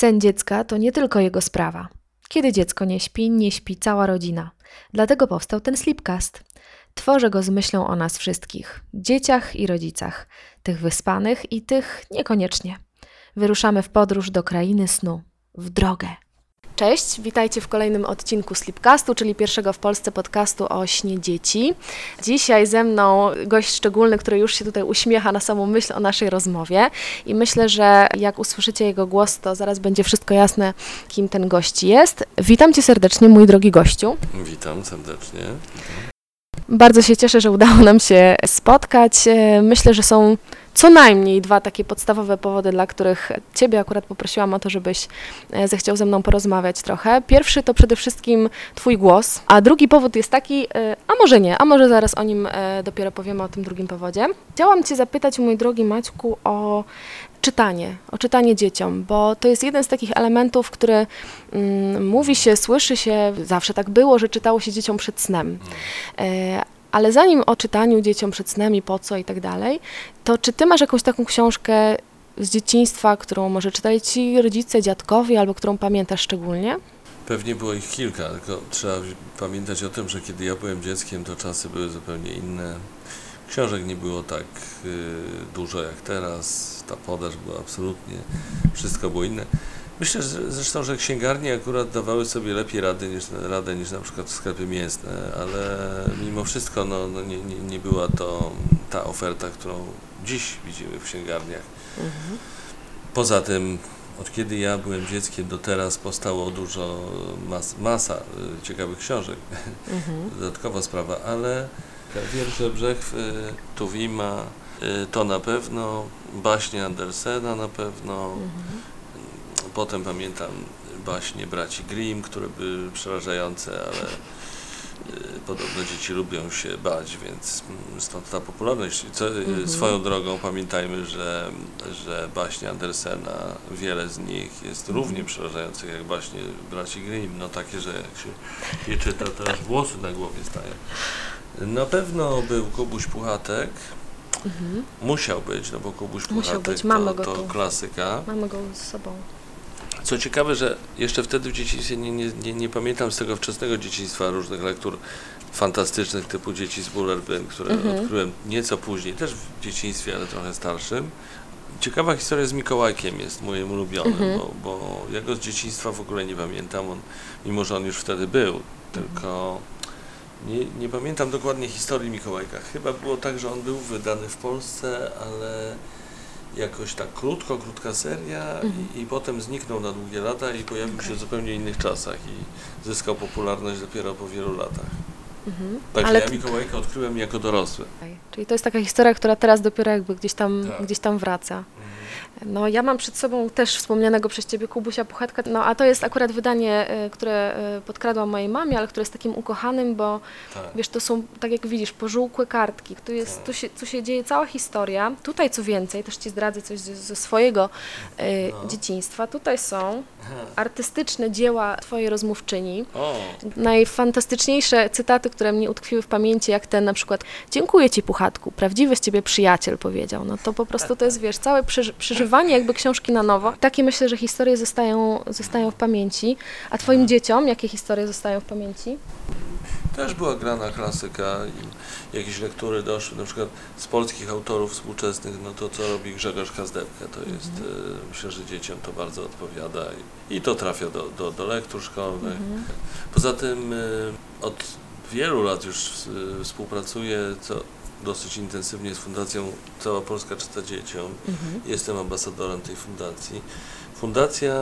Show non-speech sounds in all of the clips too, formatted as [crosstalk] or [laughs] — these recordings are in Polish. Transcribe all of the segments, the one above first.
Sen dziecka to nie tylko jego sprawa. Kiedy dziecko nie śpi, nie śpi cała rodzina. Dlatego powstał ten Sleepcast. Tworzę go z myślą o nas wszystkich dzieciach i rodzicach, tych wyspanych i tych niekoniecznie. Wyruszamy w podróż do krainy snu, w drogę. Cześć, witajcie w kolejnym odcinku Sleepcastu, czyli pierwszego w Polsce podcastu o śnie dzieci. Dzisiaj ze mną gość szczególny, który już się tutaj uśmiecha na samą myśl o naszej rozmowie i myślę, że jak usłyszycie jego głos, to zaraz będzie wszystko jasne, kim ten gość jest. Witam cię serdecznie, mój drogi gościu. Witam serdecznie. Bardzo się cieszę, że udało nam się spotkać. E, Myślę, że są co najmniej dwa takie podstawowe powody, dla których Ciebie akurat poprosiłam o to, żebyś e, zechciał ze mną porozmawiać trochę. Pierwszy to przede wszystkim Twój głos, a drugi powód jest taki, e, a może nie, a może zaraz o nim dopiero powiemy, o tym drugim powodzie. Chciałam Cię zapytać, mój drogi Maćku, o czytanie, o czytanie dzieciom, bo to jest jeden z takich elementów, który mm, mówi się, słyszy się, zawsze tak było, że czytało się dzieciom przed snem. E, ale zanim o czytaniu dzieciom przed snem i po co i tak dalej, to czy ty masz jakąś taką książkę z dzieciństwa, którą może czytali ci rodzice, dziadkowie, albo którą pamiętasz szczególnie? Pewnie było ich kilka, tylko trzeba pamiętać o tym, że kiedy ja byłem dzieckiem, to czasy były zupełnie inne. Książek nie było tak y, dużo jak teraz, ta podaż była absolutnie, wszystko było inne. Myślę że, zresztą, że księgarnie akurat dawały sobie lepiej rady niż, radę niż na przykład sklepy mięsne, ale mimo wszystko no, no nie, nie, nie była to ta oferta, którą dziś widzimy w księgarniach. Poza tym, od kiedy ja byłem dzieckiem do teraz powstało dużo, mas, masa y, ciekawych książek. [laughs] Dodatkowa sprawa, ale Wiersze Brzechw, y, Tuwima, to na pewno, baśnie Andersena na pewno. Potem pamiętam baśnie braci Grimm, które były przerażające, ale y, podobno dzieci lubią się bać, więc mm, stąd ta popularność. Co, y, Swoją drogą pamiętajmy, że, że baśnie Andersena, wiele z nich jest równie przerażających jak baśnie braci Grimm. No takie, że jak się je czyta, to aż włosy na głowie stają. Na pewno był Kubuś Puchatek. Musiał być, no bo Kubuś Mhm. Musiał być, mamy to, go to tu. klasyka. Mamy go z sobą. Co ciekawe, że jeszcze wtedy w dzieciństwie nie, nie, nie, nie pamiętam z tego wczesnego dzieciństwa różnych lektur fantastycznych typu Dzieci z Bullerbyn, które Mhm. odkryłem nieco później, też w dzieciństwie, ale trochę starszym. Ciekawa historia z Mikołajkiem jest moim ulubionym, Mhm. bo, bo ja go z dzieciństwa w ogóle nie pamiętam, on, mimo że on już wtedy był, tylko nie, nie pamiętam dokładnie historii Mikołajka. Chyba było tak, że on był wydany w Polsce, ale jakoś tak krótko, krótka seria i, i potem zniknął na długie lata i pojawił się w zupełnie innych czasach i zyskał popularność dopiero po wielu latach. Mhm. Także Ale ja Mikołajka odkryłem jako dorosły. Czyli to jest taka historia, która teraz dopiero jakby gdzieś tam, Tak. gdzieś tam wraca. No, ja mam przed sobą też wspomnianego przez Ciebie Kubusia Puchatka, no a to jest akurat wydanie, y, które y, podkradłam mojej mamie, ale które jest takim ukochanym, bo Tak. wiesz, to są, tak jak widzisz, pożółkłe kartki, tu, jest, Tak. tu, się, tu się dzieje cała historia. Tutaj co więcej, też Ci zdradzę coś ze, ze swojego y, No. dzieciństwa, tutaj są [laughs] artystyczne dzieła Twojej rozmówczyni, O, najfantastyczniejsze cytaty, które mnie utkwiły w pamięci, jak ten na przykład Dziękuję Ci, Puchatku, prawdziwy z Ciebie przyjaciel, powiedział. No to po prostu to jest, wiesz, całe przeży- jakby książki na nowo. Takie myślę, że historie zostają, zostają w pamięci. A Twoim dzieciom jakie historie zostają w pamięci? też była grana klasyka i jakieś lektury doszły, na przykład z polskich autorów współczesnych, no to co robi Grzegorz Kazdepka, to jest, e, myślę, że dzieciom to bardzo odpowiada i, i to trafia do, do, do lektur szkolnych. Poza tym e, od wielu lat już współpracuję co dosyć intensywnie z Fundacją Cała Polska Czyta Dzieciom. Jestem ambasadorem tej fundacji. Fundacja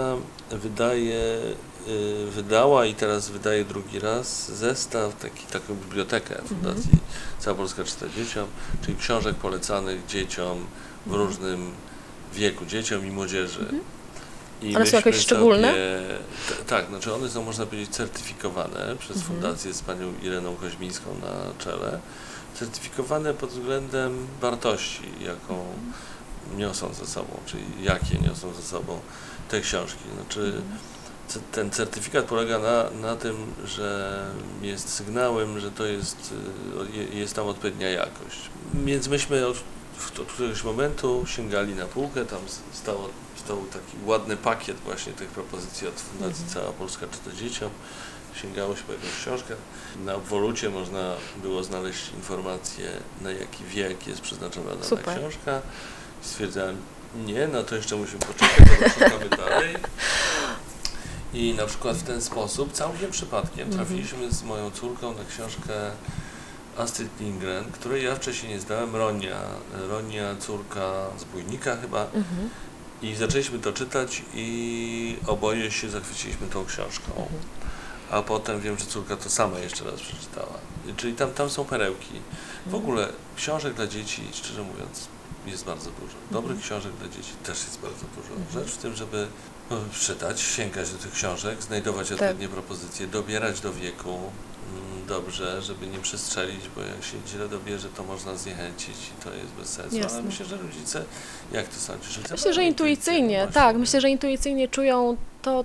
wydaje, y, wydała i teraz wydaje drugi raz zestaw, taki, taką bibliotekę Fundacji Cała Polska Czyta Dzieciom, czyli książek polecanych dzieciom w różnym wieku, dzieciom i młodzieży. I One są jakieś szczególne? Sobie, t- tak, znaczy one są, można powiedzieć, certyfikowane przez Mhm. Fundację z panią Ireną Koźmińską na czele. Certyfikowane pod względem wartości, jaką niosą ze sobą, czyli jakie niosą ze sobą te książki. Znaczy, Mhm. ten certyfikat polega na, na tym, że jest sygnałem, że to jest, y, je- jest tam odpowiednia jakość. Więc myśmy od od któregoś momentu sięgali na półkę, tam stało, stał taki ładny pakiet właśnie tych propozycji od Fundacji Cała Polska Czyta Dzieciom. Sięgało się po jakąś książkę. Na obwolucie można było znaleźć informację, na jaki wiek jest przeznaczona dana Super. książka. Stwierdzałem, nie, no to jeszcze musimy poczekać, to szukamy dalej. I na przykład w ten sposób, całkiem przypadkiem, Mhm. trafiliśmy z moją córką na książkę Astrid Lindgren, której ja wcześniej nie znałem, Ronia, Ronia, córka zbójnika chyba. Mhm. I zaczęliśmy to czytać i oboje się zachwyciliśmy tą książką. Mhm. A potem wiem, że córka to sama jeszcze raz przeczytała. Czyli tam, tam są perełki. W Mhm. ogóle książek dla dzieci, szczerze mówiąc, jest bardzo dużo. Dobrych Mhm. książek dla dzieci też jest bardzo dużo. Mhm. Rzecz w tym, żeby no, czytać, sięgać do tych książek, znajdować odpowiednie propozycje, dobierać do wieku dobrze, żeby nie przestrzelić, bo jak się źle dobierze, to można zniechęcić i to jest bez sensu. Ale Jasne. myślę, że rodzice, jak to sądzisz? Rodzice Myślę, że intuicyjnie, właśnie. tak, myślę, że intuicyjnie czują to,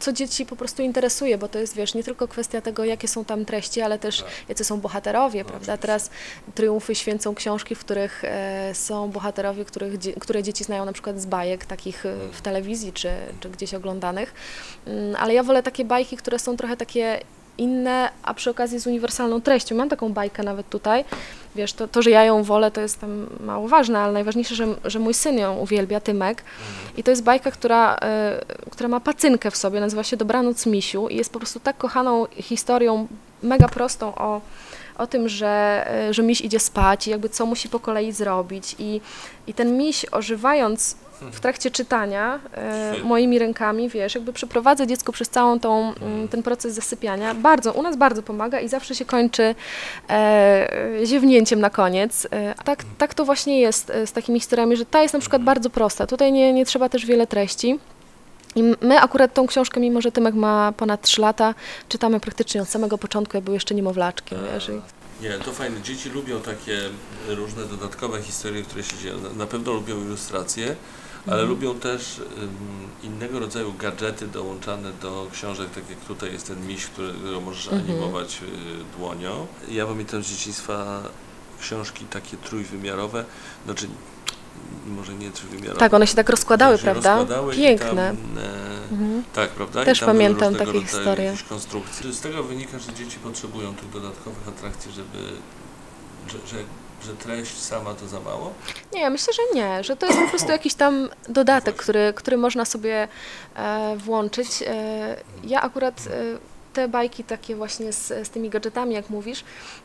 co dzieci po prostu interesuje, bo to jest, wiesz, nie tylko kwestia tego, jakie są tam treści, ale też Tak. jacy są bohaterowie, No, prawda? oczywiście. Teraz triumfy święcą książki, w których e, są bohaterowie, których, które dzieci znają na przykład z bajek takich e, w telewizji czy, czy gdzieś oglądanych, Mm, ale ja wolę takie bajki, które są trochę takie inne, a przy okazji z uniwersalną treścią. Mam taką bajkę nawet tutaj. Wiesz, to, to, że ja ją wolę, to jest tam mało ważne, ale najważniejsze, że, że mój syn ją uwielbia, Tymek. I to jest bajka, która, e, która ma pacynkę w sobie, nazywa się Dobranoc Misiu i jest po prostu tak kochaną historią, mega prostą o, o tym, że, e, że miś idzie spać i jakby co musi po kolei zrobić. I, i ten miś ożywając w trakcie czytania e, moimi rękami, wiesz, jakby przeprowadza dziecko przez całą tą, mm, ten proces zasypiania. Bardzo, u nas bardzo pomaga i zawsze się kończy e, ziewnięciem na koniec. E, a tak, tak to właśnie jest e, z takimi historiami, że ta jest na przykład bardzo prosta. Tutaj nie, nie trzeba też wiele treści. I my akurat tą książkę, mimo że Tymek ma ponad 3 lata, czytamy praktycznie od samego początku, jak był jeszcze niemowlaczkiem, wiesz. Nie, to fajne. Dzieci lubią takie różne dodatkowe historie, które się dzieją. Na pewno lubią ilustracje, ale Mhm. lubią też innego rodzaju gadżety dołączane do książek, tak jak tutaj jest ten miś, którego możesz Mhm. animować y, dłonią. Ja pamiętam z dzieciństwa książki takie trójwymiarowe, znaczy może nie trójwymiarowe. tak, one się tak rozkładały, się prawda? rozkładały Piękne. Tam, e, Mhm. tak, prawda? Też pamiętam takie historie. Z tego wynika, że dzieci potrzebują tych dodatkowych atrakcji, żeby, że, że, że treść sama to za mało. Nie, myślę, że nie, że to jest po prostu jakiś tam dodatek, który, który można sobie e, włączyć. E, ja akurat e, te bajki takie właśnie z, z tymi gadżetami, jak mówisz,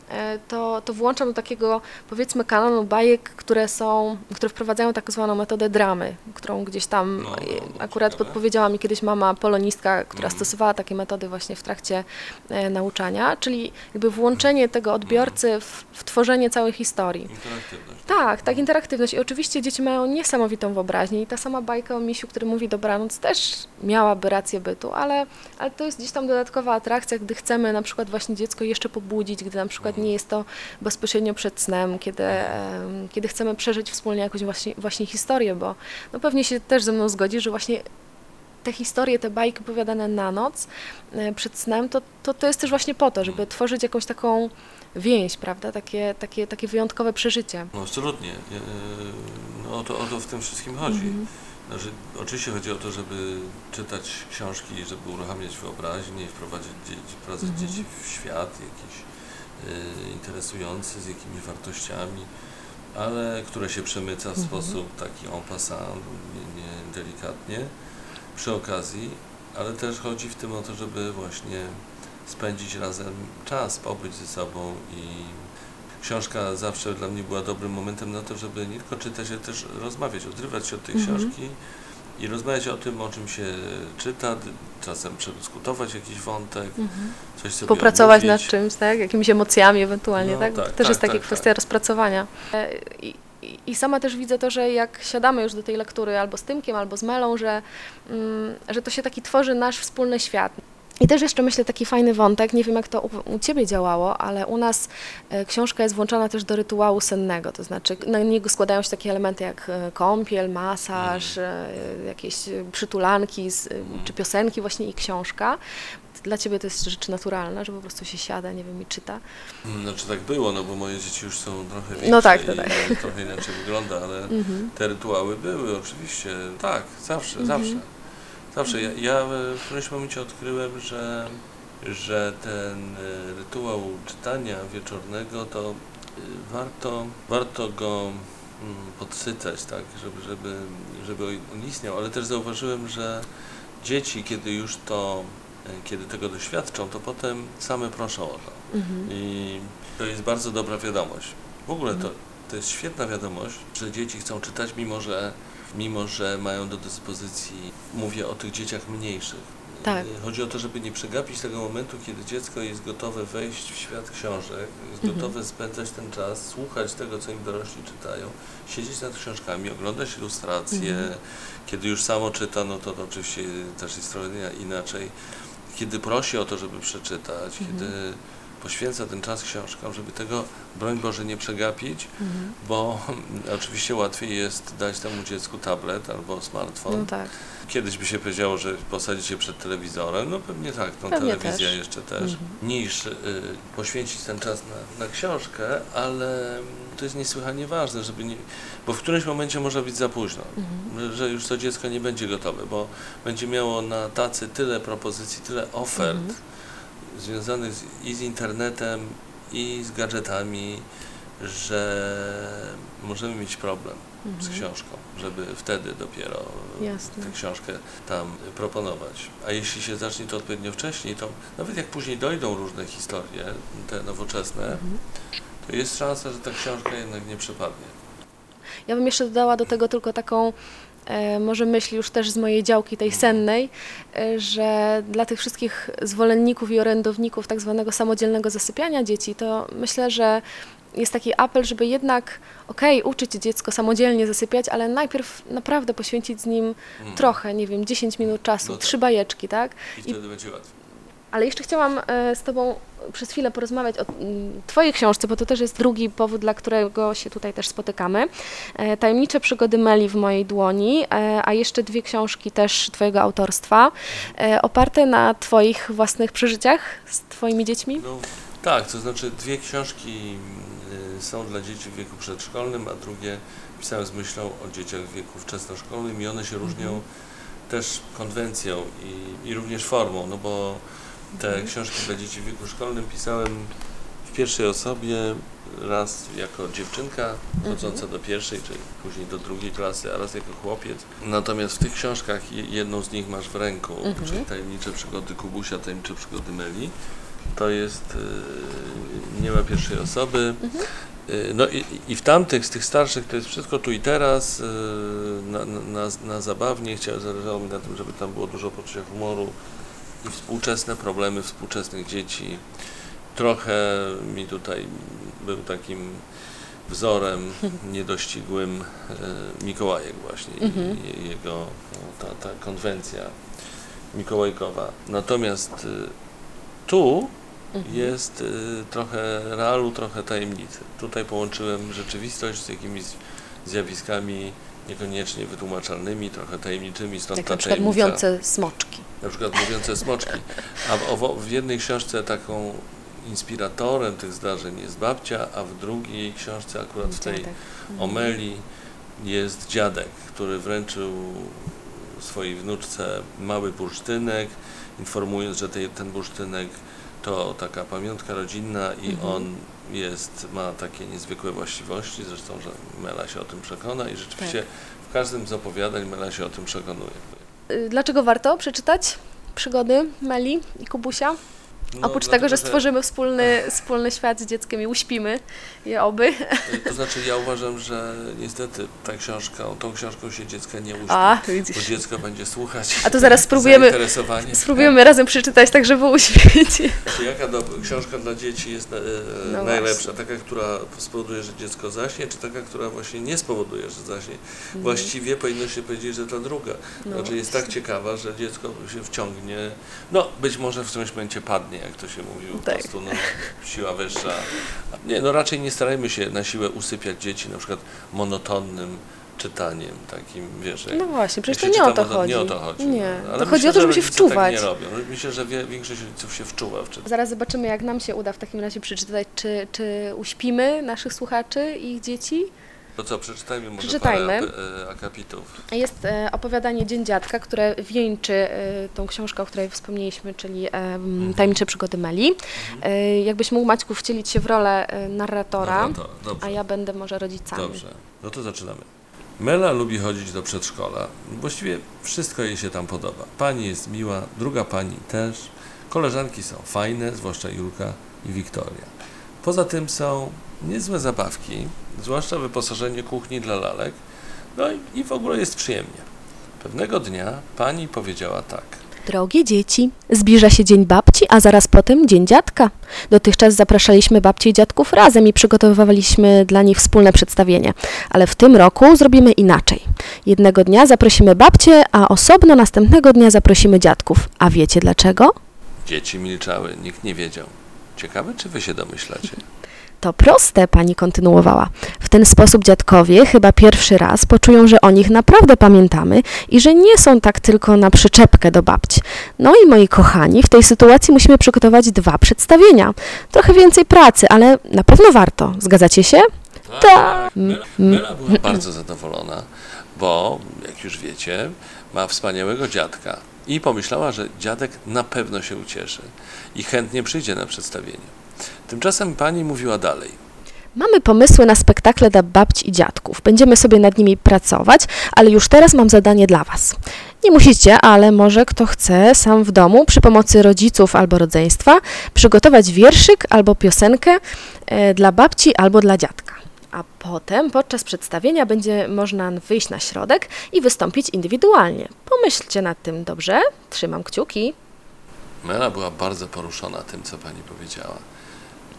e, to, to włączam do takiego powiedzmy kanonu bajek, które są, które wprowadzają tak zwaną metodę dramy, którą gdzieś tam No, no, e, no, akurat ciekawe. podpowiedziała mi kiedyś mama polonistka, która Mhm. stosowała takie metody właśnie w trakcie e, nauczania, czyli jakby włączenie tego odbiorcy w, w tworzenie całej historii. Interaktywność. Tak, tak, interaktywność. I oczywiście dzieci mają niesamowitą wyobraźnię i ta sama bajka o misiu, który mówi dobranoc, też miałaby rację bytu, ale, ale to jest gdzieś tam dodatkowa atrakcja, gdy chcemy na przykład właśnie dziecko jeszcze pobudzić, gdy na przykład nie jest to bezpośrednio przed snem, kiedy, em, kiedy chcemy przeżyć wspólnie jakąś właśnie, właśnie historię, bo no pewnie się też ze mną zgodzi, że właśnie te historie, te bajki opowiadane na noc e, przed snem, to, to, to jest też właśnie po to, żeby tworzyć jakąś taką więź, prawda, takie, takie, takie wyjątkowe przeżycie. No absolutnie. E, No, o, to, o to w tym wszystkim chodzi. Mhm. Znaczy, oczywiście chodzi o to, żeby czytać książki, żeby uruchamiać wyobraźnię i wprowadzać dzieci, wprowadzać Mhm. dzieci w świat jakiś e, interesujący, z jakimiś wartościami, ale które się przemyca w Mhm. sposób taki en passant, nie, nie delikatnie, przy okazji, ale też chodzi w tym o to, żeby właśnie spędzić razem czas, pobyć ze sobą i książka zawsze dla mnie była dobrym momentem na to, żeby nie tylko czytać, ale też rozmawiać, odrywać się od tej Mhm. książki i rozmawiać o tym, o czym się czyta, czasem przedyskutować jakiś wątek, Mhm. coś sobie Popracować nad czymś, tak? Jakimiś emocjami ewentualnie, No, tak? tak, To też tak, jest tak, kwestia rozpracowania. E, I, i, I sama też widzę to, że jak siadamy już do tej lektury albo z Tymkiem, albo z Melą, że, mm, że to się taki tworzy nasz wspólny świat. I też jeszcze myślę taki fajny wątek, nie wiem jak to u, u Ciebie działało, ale u nas e, książka jest włączona też do rytuału sennego, to znaczy na niego składają się takie elementy jak e, kąpiel, masaż, e, jakieś przytulanki z, czy piosenki właśnie i książka. Dla Ciebie to jest rzecz naturalna, że po prostu się siada, nie wiem, i czyta. Mm, Znaczy tak było, no bo moje dzieci już są trochę większe No tak, to i tak. trochę inaczej wygląda, ale Mhm. te rytuały były oczywiście, tak, zawsze, Mhm. zawsze. Zawsze. Ja, ja w którymś momencie odkryłem, że, że ten e, rytuał czytania wieczornego to e, warto, warto go mm, podsycać, tak, żeby, żeby, żeby on istniał, ale też zauważyłem, że dzieci, kiedy już to, e, kiedy tego doświadczą, to potem same proszą o to. Mhm. I to jest bardzo dobra wiadomość. W ogóle to, Mhm. to jest świetna wiadomość, że dzieci chcą czytać, mimo że, mimo że mają do dyspozycji, mówię o tych dzieciach mniejszych. Tak. Chodzi o to, żeby nie przegapić tego momentu, kiedy dziecko jest gotowe wejść w świat książek, jest Mhm. gotowe spędzać ten czas, słuchać tego, co im dorośli czytają, siedzieć nad książkami, oglądać ilustracje. Mhm. Kiedy już samo czyta, no to, to oczywiście też jest trochę inaczej. Kiedy prosi o to, żeby przeczytać, Mhm. kiedy poświęca ten czas książkom, żeby tego, broń Boże, nie przegapić, Mhm. bo [laughs] oczywiście łatwiej jest dać temu dziecku tablet albo smartfon. No tak. Kiedyś by się powiedziało, że posadzić się przed telewizorem, no pewnie tak, no Pewnie telewizja też. jeszcze też, Mhm. niż y, poświęcić ten czas na, na książkę, ale to jest niesłychanie ważne, żeby nie, bo w którymś momencie może być za późno, Mhm. że już to dziecko nie będzie gotowe, bo będzie miało na tacy tyle propozycji, tyle ofert Mhm. Związanych z, i z internetem, i z gadżetami, że możemy mieć problem z Mhm. książką, żeby wtedy dopiero Jasne. tę książkę tam proponować. A jeśli się zacznie to odpowiednio wcześniej, to nawet jak później dojdą różne historie, te nowoczesne, Mhm. to jest szansa, że ta książka jednak nie przepadnie. Ja bym jeszcze dodała do tego tylko taką może myśl już też z mojej działki tej sennej, e, że dla tych wszystkich zwolenników i orędowników tak zwanego samodzielnego zasypiania dzieci, to myślę, że jest taki apel, żeby jednak, okej, uczyć dziecko samodzielnie zasypiać, ale najpierw naprawdę poświęcić z nim Mm. trochę, nie wiem, 10 minut czasu, No tak. trzy bajeczki, tak? I wtedy będzie łatwiej. Ale jeszcze chciałam e, z Tobą przez chwilę porozmawiać o mm, Twojej książce, bo to też jest drugi powód, dla którego się tutaj też spotykamy. E, Tajemnicze przygody Meli w mojej dłoni, e, a jeszcze dwie książki też Twojego autorstwa, oparte na Twoich własnych przeżyciach z Twoimi dziećmi. No, tak, to znaczy dwie książki y, są dla dzieci w wieku przedszkolnym, a drugie pisałem z myślą o dzieciach w wieku wczesnoszkolnym i one się różnią Mhm. też konwencją i, i również formą, no bo te Mhm. książki dla dzieci w wieku szkolnym pisałem w pierwszej osobie raz jako dziewczynka chodząca do pierwszej, czy później do drugiej klasy, a raz jako chłopiec. Natomiast w tych książkach je- jedną z nich masz w ręku, Mhm. czyli Tajemnicze przygody Kubusia, Tajemnicze przygody Meli. To jest, y, nie ma pierwszej osoby. Mhm. Y, No i, i w tamtych, z tych starszych, to jest wszystko tu i teraz, y, na, na, na, na zabawnie. Chciałem, zależało mi na tym, żeby tam było dużo poczucia humoru i współczesne problemy współczesnych dzieci. Trochę mi tutaj był takim wzorem [laughs] niedościgłym e, Mikołajek właśnie Mhm. jego no, ta, ta konwencja mikołajkowa. Natomiast y, tu Mhm. jest y, trochę realu, trochę tajemnicy. Tutaj połączyłem rzeczywistość z jakimiś zjawiskami niekoniecznie wytłumaczalnymi, trochę tajemniczymi, stąd Jak ta na przykład tajemnica. mówiące smoczki. Na przykład mówiące smoczki. A w, w jednej książce taką inspiratorem tych zdarzeń jest babcia, a w drugiej książce, akurat w tej Dziadek. o Meli, jest dziadek, który wręczył swojej wnuczce mały bursztynek, informując, że tej, ten bursztynek to taka pamiątka rodzinna i Mhm. on jest, ma takie niezwykłe właściwości, zresztą, że Mela się o tym przekona i rzeczywiście w każdym z opowiadań Mela się o tym przekonuje. Y, Dlaczego warto przeczytać przygody Meli i Kubusia? No, Oprócz dlatego, tego, że stworzymy wspólny, wspólny świat z dzieckiem i uśpimy je oby. [laughs] To znaczy ja uważam, że niestety ta książka, tą książką się dziecka nie uśpi, A, bo widzisz. dziecko będzie słuchać. A to zaraz [laughs] spróbujemy, spróbujemy razem przeczytać, tak żeby uśpić. [laughs] Czy jaka do, książka dla dzieci jest e, No najlepsza? Taka, która spowoduje, że dziecko zaśnie, czy taka, która właśnie nie spowoduje, że zaśnie? Właściwie powinno się powiedzieć, że ta druga. Mhm. No znaczy jest tak ciekawa, że dziecko się wciągnie, no być może w którymś momencie padnie, jak to się mówi, po Tak. prostu no, siła wyższa. Nie, no raczej nie starajmy się na siłę usypiać dzieci na przykład monotonnym czytaniem, takim, wiesz, No właśnie, przecież to nie o to chodzi. Nie o to chodzi. Nie, no. to Ale chodzi myślę, o to, że żeby się wczuwać. Tak nie robią. No, Myślę, że wie, większość rodziców się wczuwa w czytanie. Zaraz zobaczymy, jak nam się uda w takim razie przeczytać, czy, czy uśpimy naszych słuchaczy i ich dzieci. To co, przeczytajmy może Przeczytajmy. parę e, akapitów. Jest e, opowiadanie Dzień Dziadka, które wieńczy e, tą książkę, o której wspomnieliśmy, czyli e, m, Tajemnicze przygody Meli. E, jakbyś mógł, Maćku, wcielić się w rolę e, narratora, Dobra, to, dobrze, a ja będę może rodzicami. dobrze. No to zaczynamy. Mela lubi chodzić do przedszkola. Właściwie wszystko jej się tam podoba. Pani jest miła, druga pani też. Koleżanki są fajne, zwłaszcza Julka i Wiktoria. Poza tym są niezłe zabawki, zwłaszcza wyposażenie kuchni dla lalek. No i, i w ogóle jest przyjemnie. Pewnego dnia pani powiedziała tak. Drogie dzieci, zbliża się Dzień Babci, a zaraz potem Dzień Dziadka. Dotychczas zapraszaliśmy babci i dziadków razem i przygotowywaliśmy dla nich wspólne przedstawienie. Ale w tym roku zrobimy inaczej. Jednego dnia zaprosimy babcie, a osobno następnego dnia zaprosimy dziadków. A wiecie dlaczego? Dzieci milczały, nikt nie wiedział. Ciekawe, czy wy się domyślacie? To proste, pani kontynuowała. W ten sposób dziadkowie chyba pierwszy raz poczują, że o nich naprawdę pamiętamy i że nie są tak tylko na przyczepkę do babci. No i moi kochani, w tej sytuacji musimy przygotować dwa przedstawienia. Trochę więcej pracy, ale na pewno warto. Zgadzacie się? Tak. Mela, Mela była bardzo zadowolona, bo, jak już wiecie, ma wspaniałego dziadka. I pomyślała, że dziadek na pewno się ucieszy i chętnie przyjdzie na przedstawienie. Tymczasem pani mówiła dalej. Mamy pomysły na spektakle dla babci i dziadków. Będziemy sobie nad nimi pracować, ale już teraz mam zadanie dla Was. Nie musicie, ale może kto chce sam w domu przy pomocy rodziców albo rodzeństwa przygotować wierszyk albo piosenkę e, dla babci albo dla dziadka. A potem podczas przedstawienia będzie można wyjść na środek i wystąpić indywidualnie. Pomyślcie nad tym, dobrze? Trzymam kciuki. Mela była bardzo poruszona tym, co pani powiedziała.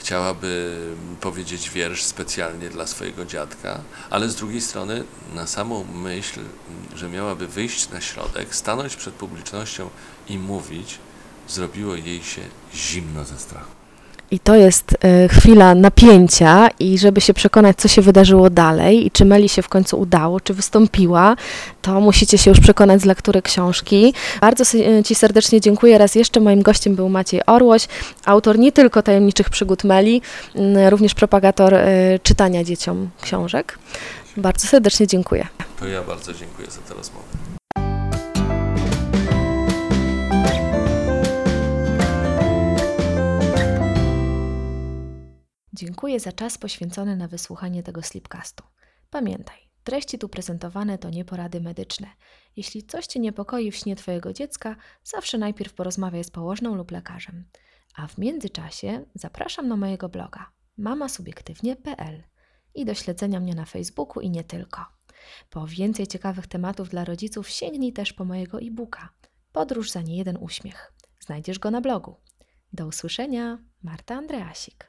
Chciałaby powiedzieć wiersz specjalnie dla swojego dziadka, ale z drugiej strony na samą myśl, że miałaby wyjść na środek, stanąć przed publicznością i mówić, zrobiło jej się zimno ze strachu. I to jest e, chwila napięcia i żeby się przekonać, co się wydarzyło dalej i czy Meli się w końcu udało, czy wystąpiła, to musicie się już przekonać z lektury książki. Bardzo e, Ci serdecznie dziękuję. Raz jeszcze moim gościem był Maciej Orłoś, autor nie tylko Tajemniczych Przygód Meli, również propagator e, czytania dzieciom książek. Bardzo serdecznie dziękuję. To ja bardzo dziękuję za tę rozmowę. Dziękuję za czas poświęcony na wysłuchanie tego slipcastu. Pamiętaj, treści tu prezentowane to nie porady medyczne. Jeśli coś Cię niepokoi w śnie Twojego dziecka, zawsze najpierw porozmawiaj z położną lub lekarzem. A w międzyczasie zapraszam na mojego bloga mamasubiektywnie.pl i do śledzenia mnie na Facebooku i nie tylko. Po więcej ciekawych tematów dla rodziców sięgnij też po mojego e-booka Podróż za niejeden uśmiech. Znajdziesz go na blogu. Do usłyszenia, Marta Andreasik.